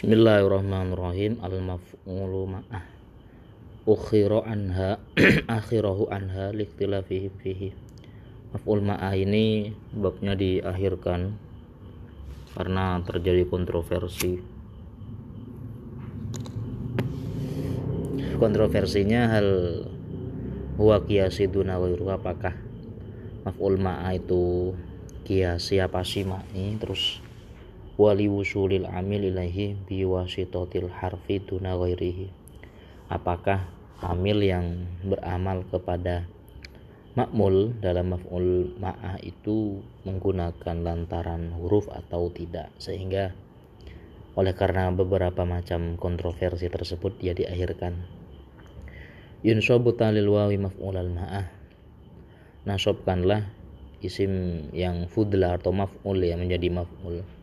Bismillahirrahmanirrahim. Al-maf'ulu ma'ah. Ukhira anha akhirahu anha likhtilafihim fihi. Maf'ul ma'ah ini babnya diakhirkan karena terjadi kontroversi. Kontroversinya hal huwa kiasi duna apakah maf'ul ma'ah itu kiasi apa sih makni terus wali wusulil amil ilaihi biwasitotil harfi duna ghairihi. Apakah amil yang beramal kepada makmul dalam maf'ul ma'ah itu menggunakan lantaran huruf atau tidak? Sehingga oleh karena beberapa macam kontroversi tersebut dia diakhirkan. Yunsobu talil wawi maf'ulal ma'ah. Nasobkanlah isim yang fudla atau maf'ul ya menjadi maf'ul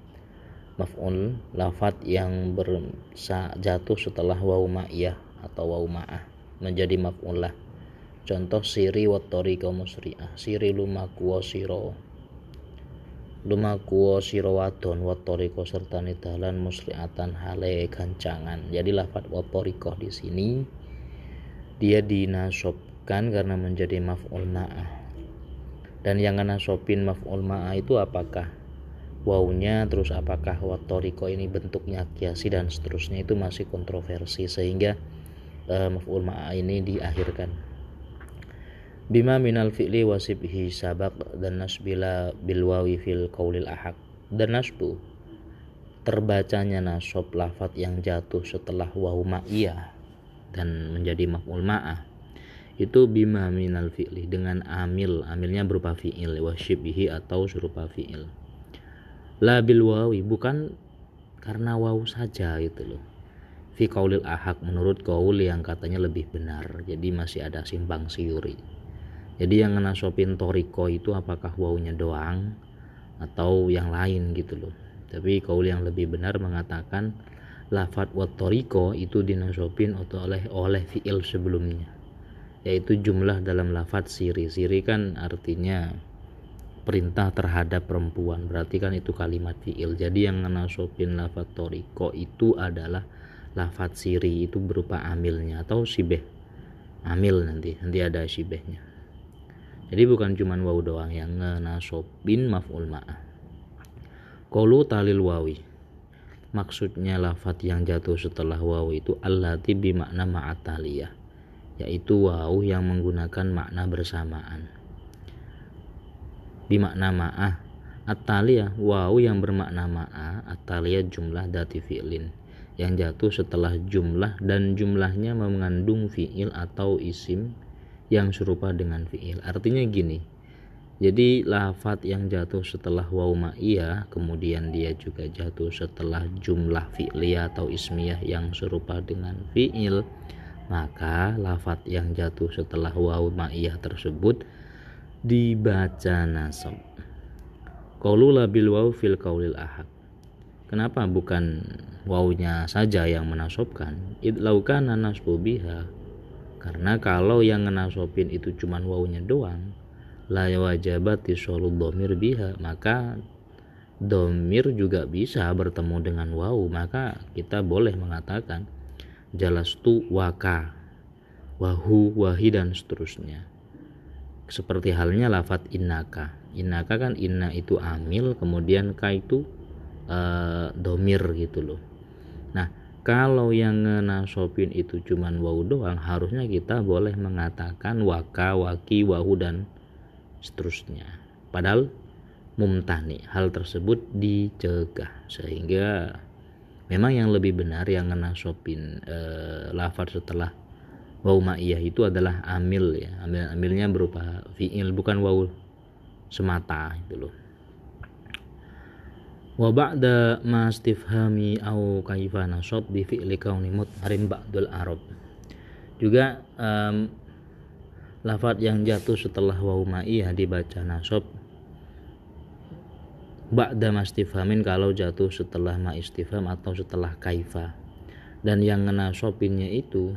maf'ul lafat yang berjatuh setelah waw ma'iyah atau waw ma'ah menjadi maf'ul lah contoh siri wa tariqa musri'ah siri lumaku siro. Lumaku siro wadon wa tariqa serta nidalan musri'atan hale gancangan. Jadi lafat wa di sini dia dinasobkan karena menjadi maf'ul ma'ah. Dan yang nasobin maf'ul ma'ah itu apakah wawnya terus apakah watoriko ini bentuknya kiasi dan seterusnya itu masih kontroversi sehingga uh, maf'ul ma'a ini diakhirkan. Bima minal fi'li wasibhi sabak dan nasbila bilwawi fil qaulil ahak dan nasbu terbacanya nasob lafat yang jatuh setelah wawu ma'iyah dan menjadi maf'ul ma'ah itu bima minal fi'li dengan amil amilnya berupa fi'il wasibhi atau serupa fi'il la bil wawi bukan karena waw saja gitu loh. Fi kaulil ahak menurut kaul yang katanya lebih benar. Jadi masih ada simpang siuri. Jadi yang ngenasopin toriko itu apakah wawnya doang atau yang lain gitu loh. Tapi kaul yang lebih benar mengatakan lafat wat toriko itu dinasopin atau oleh oleh fiil sebelumnya. Yaitu jumlah dalam lafat siri. Siri kan artinya perintah terhadap perempuan. Berarti kan itu kalimat fiil. Jadi yang nasopin lafat toriko itu adalah lafat siri itu berupa amilnya atau sibeh amil nanti nanti ada sibehnya jadi bukan cuma waw doang yang nasopin maf'ul ma'ah kolu talil wawi. Maksudnya lafat yang jatuh setelah waw itu allati bimakna ma'ataliyah yaitu waw yang menggunakan makna bersamaan bimakna ma'ah. Atalia waw yang bermakna ma'ah. Atalia jumlah dati fi'lin. Yang jatuh setelah jumlah dan jumlahnya mengandung fi'il atau isim yang serupa dengan fi'il. Artinya gini jadi lafat yang jatuh setelah waw ma'iyah kemudian dia juga jatuh setelah jumlah fi'liyah atau ismiyah yang serupa dengan fi'il maka lafat yang jatuh setelah waw ma'iyah tersebut dibaca nasab. Qaulula bil waw fil qaulil ahad. Kenapa bukan wawnya saja yang menasobkan idlaukana nasbu biha. Karena kalau yang menasobin itu cuman wawnya doang la wajabat tisolul domir biha. Maka domir juga bisa bertemu dengan waw. Maka kita boleh mengatakan jalas tu waka wahu wahi dan seterusnya seperti halnya lafat innaka. Innaka kan inna itu amil kemudian ka itu uh, domir gitu loh. Nah kalau yang nasopin itu cuman waw doang harusnya kita boleh mengatakan waka waki wahu dan seterusnya. Padahal mumtani hal tersebut dicegah. Sehingga memang yang lebih benar yang nasopin uh, lafaz setelah waw ma'iyah itu adalah amil ya. Amil amilnya berupa fiil bukan waw semata itu loh. Wa ba'da ma istifhami au kaifa nasab bi fi'li kauni mutharin ba'dul arab. Juga um, lafat yang jatuh setelah waw ma'iyah dibaca nasab ba'da mastifhamin kalau jatuh setelah ma istifham atau setelah kaifa. Dan yang nasobinnya itu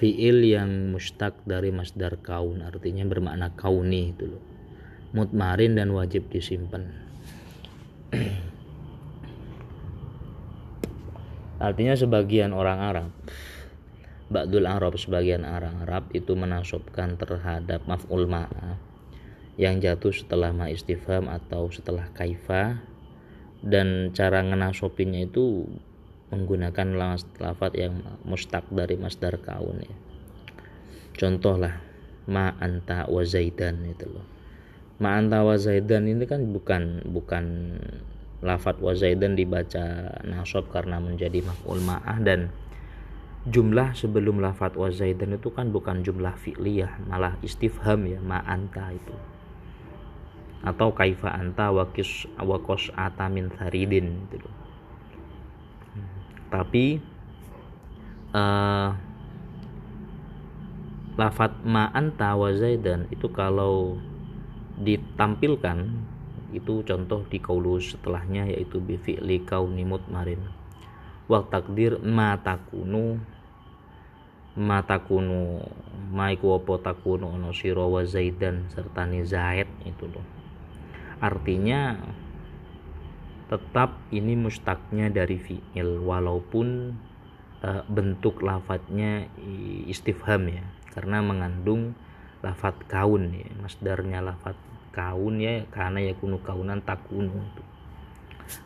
fiil yang mustaq dari masdar kaun artinya bermakna kauni itu loh. Mutmarin dan wajib disimpan. Artinya sebagian orang Arab Ba'dul Arab sebagian orang Arab itu menasobkan terhadap maf'ul ma'a yang jatuh setelah ma istifham atau setelah kaifa dan cara ngenasobinnya itu menggunakan lafaz yang mustaq dari masdar kaun ya. Contoh lah ma anta wa zaidan itu loh. Ma anta wa zaidan ini kan bukan bukan lafaz wa zaidan dibaca nasab karena menjadi maf'ul ma'ah dan jumlah sebelum lafat wa zaidan itu kan bukan jumlah fi'liyah malah istifham ya ma anta itu atau kaifa anta wakis wakos atamin tharidin gitu loh. Tapi uh, lafat ma anta wa zaidan itu kalau ditampilkan itu contoh di kaulus setelahnya yaitu bi fi'li kauni mutmarin. Wa takdir ma takunu ma takunu ma iku apa takunu ono sira wa zaidan serta ni zaid itu loh. Artinya tetap ini mustaknya dari fi'il walaupun uh, bentuk lafadznya istifham ya. Karena mengandung lafat kaun ya masdarnya lafat kaun ya karena ya kunu kaunan takunu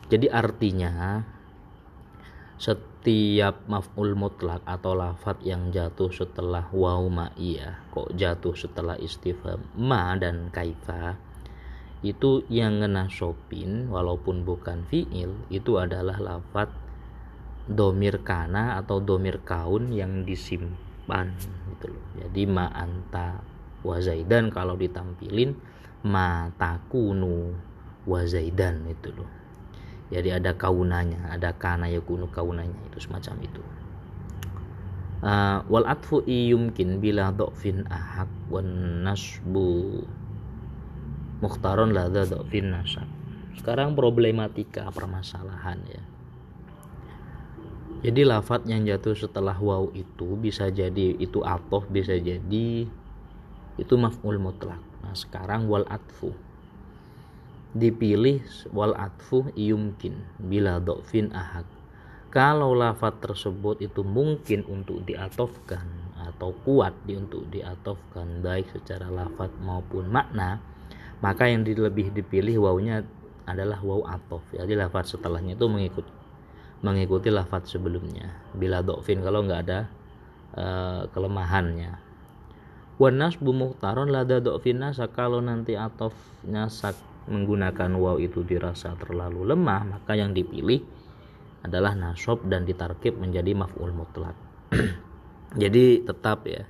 jadi artinya setiap maf'ul mutlak atau lafat yang jatuh setelah waw ma'iyah kok jatuh setelah istifham ma dan kaifa itu yang ngena sopin walaupun bukan fi'il itu adalah lafat domir kana atau domir kaun yang disimpan gitu loh. Jadi ma anta wa zaidan kalau ditampilin ma takunu wa zaidan itu loh. Jadi ada kaunanya ada kana yakunu kaunanya itu semacam itu. Uh, wal atfu yumkin bila dhafin ahak wan nasbu mukhtaron ladha dhafin nasab sekarang problematika permasalahan ya. Jadi lafat yang jatuh setelah waw itu bisa jadi itu atof bisa jadi itu maf'ul mutlak. Nah sekarang wal atfu. Dipilih wal atfu yumkin bila dokfin ahad. Kalau lafat tersebut itu mungkin untuk diatofkan atau kuat di untuk diatofkan baik secara lafat maupun makna maka yang lebih dipilih wawnya adalah waw atof. Jadi lafat setelahnya itu mengikut mengikuti lafat sebelumnya. Bila dokfin kalau nggak ada uh, kelemahannya. Wanas bumuhtaron lada dokfin nasa. Kalau nanti atofnya sak menggunakan waw itu dirasa terlalu lemah maka yang dipilih adalah nasob dan ditarkib menjadi maf'ul mutlak. Jadi tetap ya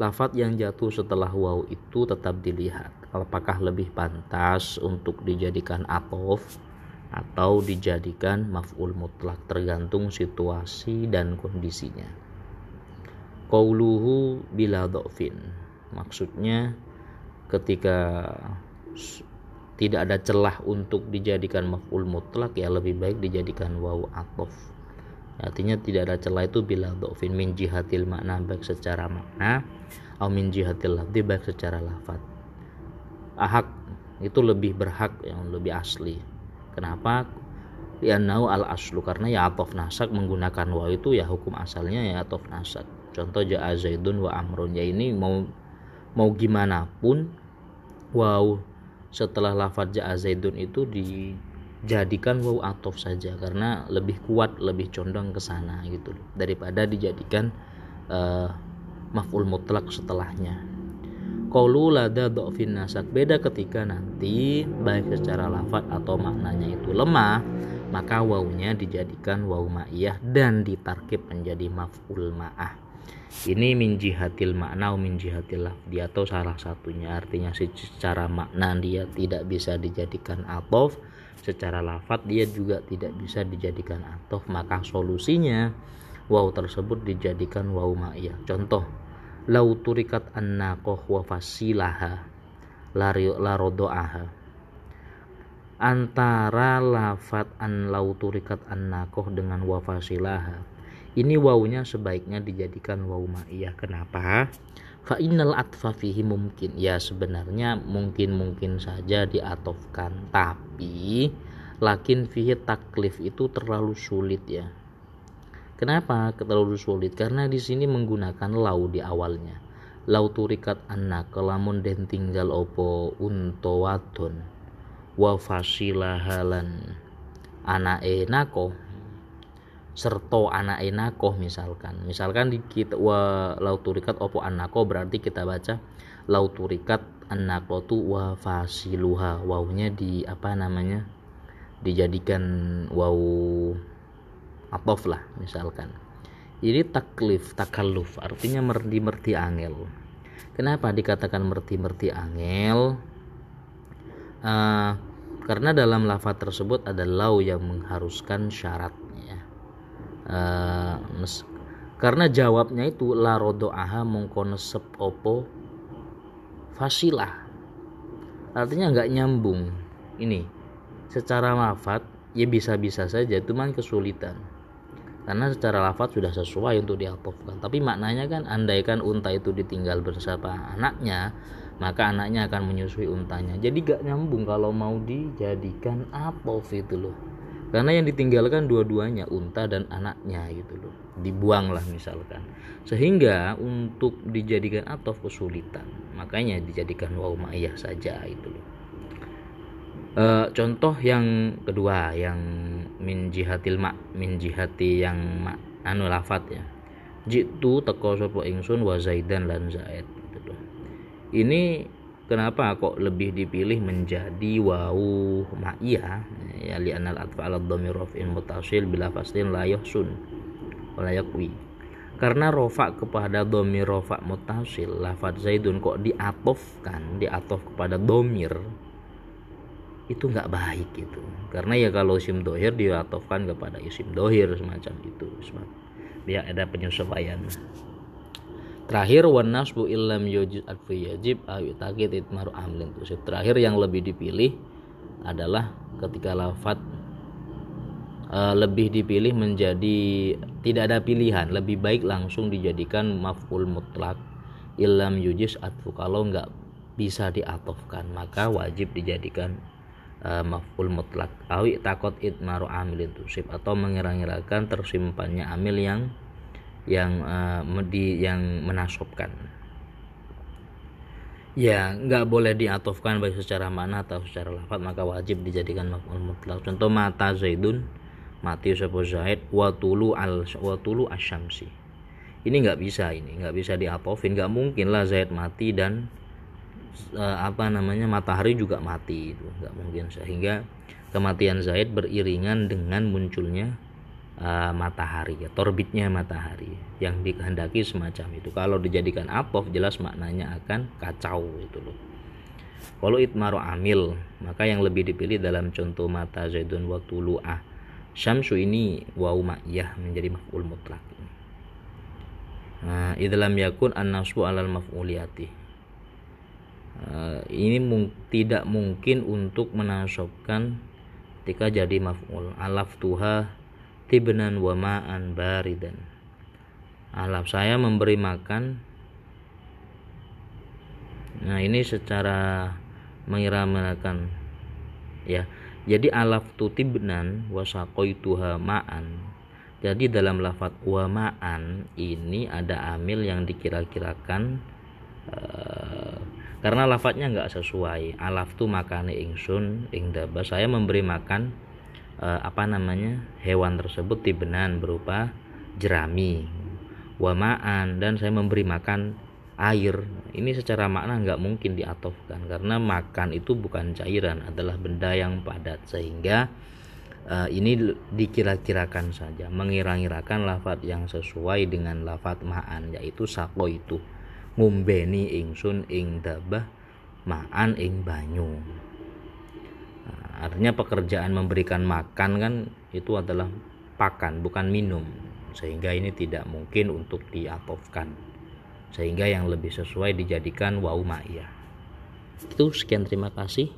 lafat yang jatuh setelah waw itu tetap dilihat apakah lebih pantas untuk dijadikan atof atau dijadikan maf'ul mutlak tergantung situasi dan kondisinya? Qauluhu bila dhafin. Maksudnya ketika tidak ada celah untuk dijadikan maf'ul mutlak ya lebih baik dijadikan waw atof. Artinya tidak ada celah itu bila dhafin. Min jihatil makna baik secara makna atau min jihatil lafzi baik secara lafat ahak. Itu lebih berhak yang lebih asli. Kenapa? Ya nau al aslu karena ya atof nasak menggunakan waw itu ya hukum asalnya ya atof nasak. Contoh ja'a zaidun wa amrun. Ya ini mau mau gimana pun wow setelah lafaz ja'a zaidun itu dijadikan waw atof saja. Karena lebih kuat lebih condong ke sana gitu. Daripada dijadikan uh, maf'ul mutlak setelahnya Qaulu lada dhafin nasak beda ketika nanti baik secara lafaz atau maknanya itu lemah maka wawnya dijadikan waw ma'iyah dan ditarkib menjadi maf'ul ma'ah. Ini min jihatil makna min jihatil lafdi atau salah satunya. Artinya secara makna dia tidak bisa dijadikan atof secara lafat dia juga tidak bisa dijadikan atof. Maka solusinya waw tersebut dijadikan waw ma'iyah. Contoh lau turikat annaqoh wa fasilaha la rodo'aha antara lafat an lau turikat annaqoh dengan wa fasilaha. Ini wawunya sebaiknya dijadikan waw ma'iyah. Kenapa? Fa innal atfa fihi mungkin. Ya sebenarnya mungkin-mungkin saja diatofkan. Tapi lakin fihi taklif itu terlalu sulit ya kenapa terlalu sulit? Karena di sini menggunakan lau di awalnya. Lau turikat anak kelamun den tinggal opo unto wadon. Wa fasilahalan anake nako serto anak enako misalkan. Misalkan di kita wa lauturikat opo anako berarti kita baca lauturikat anako tu wa fasiluha. Wawnya di apa namanya dijadikan waw atof lah misalkan. Ini taklif takaluf artinya merti merti angel. Kenapa dikatakan merti merti angel? Uh, karena dalam lafaz tersebut ada lau yang mengharuskan syarat uh, karena jawabnya itu la aha mengkonsep opo fasilah. Artinya nggak nyambung. Ini secara lafat ya bisa-bisa saja cuman kesulitan karena secara lafat sudah sesuai untuk diatofkan tapi maknanya kan andaikan unta itu ditinggal bersama anaknya maka anaknya akan menyusui untanya. Jadi gak nyambung kalau mau dijadikan apof itu loh. Karena yang ditinggalkan dua-duanya unta dan anaknya gitu loh. Dibuang lah misalkan. Sehingga untuk dijadikan atof kesulitan. Makanya dijadikan waw saja itu loh. E, contoh yang kedua yang min jihatil mak min jihati yang mak anu lafat ya. Jitu teko sopo ingsun wa zaidan lan zaid gitu ini kenapa kok lebih dipilih menjadi wau ma'iyah ya li anal atfa ala dhamir raf'in mutasil bila faslin la yuhsun wala yakwi. Karena rofa kepada domir rofa mutasil lafad zaidun kok diatofkan diatof kepada domir itu nggak baik itu karena ya kalau isim dohir diatofkan kepada isim dohir semacam itu sebab biar ada penyesuaian. Terakhir wan nasbu illam yujid adfi yajib ayu takid itmaru amlin. Terakhir yang lebih dipilih adalah ketika lafat uh, lebih dipilih menjadi tidak ada pilihan lebih baik langsung dijadikan maf'ul mutlak. Illam yujis atfu kalau nggak bisa diatofkan maka wajib dijadikan uh, maf'ul mutlak. Awi takot itmaru amilin tusib. Atau mengira-ngirakan tersimpannya amil yang yang uh, yang menasobkan. Ya nggak boleh diatofkan baik secara mana atau secara lafaz maka wajib dijadikan maf'ul mutlak. Contoh mata zaidun mati sapa zaid wa tulu al wa tulu asyamsi. Ini nggak bisa ini nggak bisa diatofin. Nggak mungkin lah zaid mati dan uh, apa namanya matahari juga mati itu nggak mungkin. Sehingga kematian zaid beriringan dengan munculnya uh, matahari ya torbitnya matahari yang dikehendaki semacam itu. Kalau dijadikan apof jelas maknanya akan kacau itu loh. Kalau itmaru amil maka yang lebih dipilih dalam contoh mata zaidun waktu lu'ah. Syamsu ini wau ma'iyah menjadi maf'ul mutlak. Nah dalam yakun an-nasbu alal maf'uliyati ini mung tidak mungkin untuk menasobkan ketika jadi maf'ul. Alaf tuha tibnan wa ma'an baridan. Alaf saya memberi makan. Nah ini secara mengira-mirakan ya. Jadi alaf tu tibnan wa saqaituha ma'an. Jadi dalam lafat wa ma'an ini ada amil yang dikira-kirakan uh, karena lafadznya nggak sesuai. Alaf tu makane ingsun ing daba. Saya memberi makan eh, apa namanya hewan tersebut tibenan berupa jerami wamaan. Dan saya memberi makan air. Ini secara makna nggak mungkin diatofkan. Karena makan itu bukan cairan adalah benda yang padat. Sehingga uh, ini dikira-kirakan saja. Mengira-ngirakan lafat yang sesuai dengan lafat ma'an yaitu sako itu ngumbeni ingsun ing dabah ma'an ing banyu. Artinya pekerjaan memberikan makan kan itu adalah pakan bukan minum. Sehingga ini tidak mungkin untuk diatofkan sehingga yang lebih sesuai dijadikan wau ma'iyah. Itu sekian terima kasih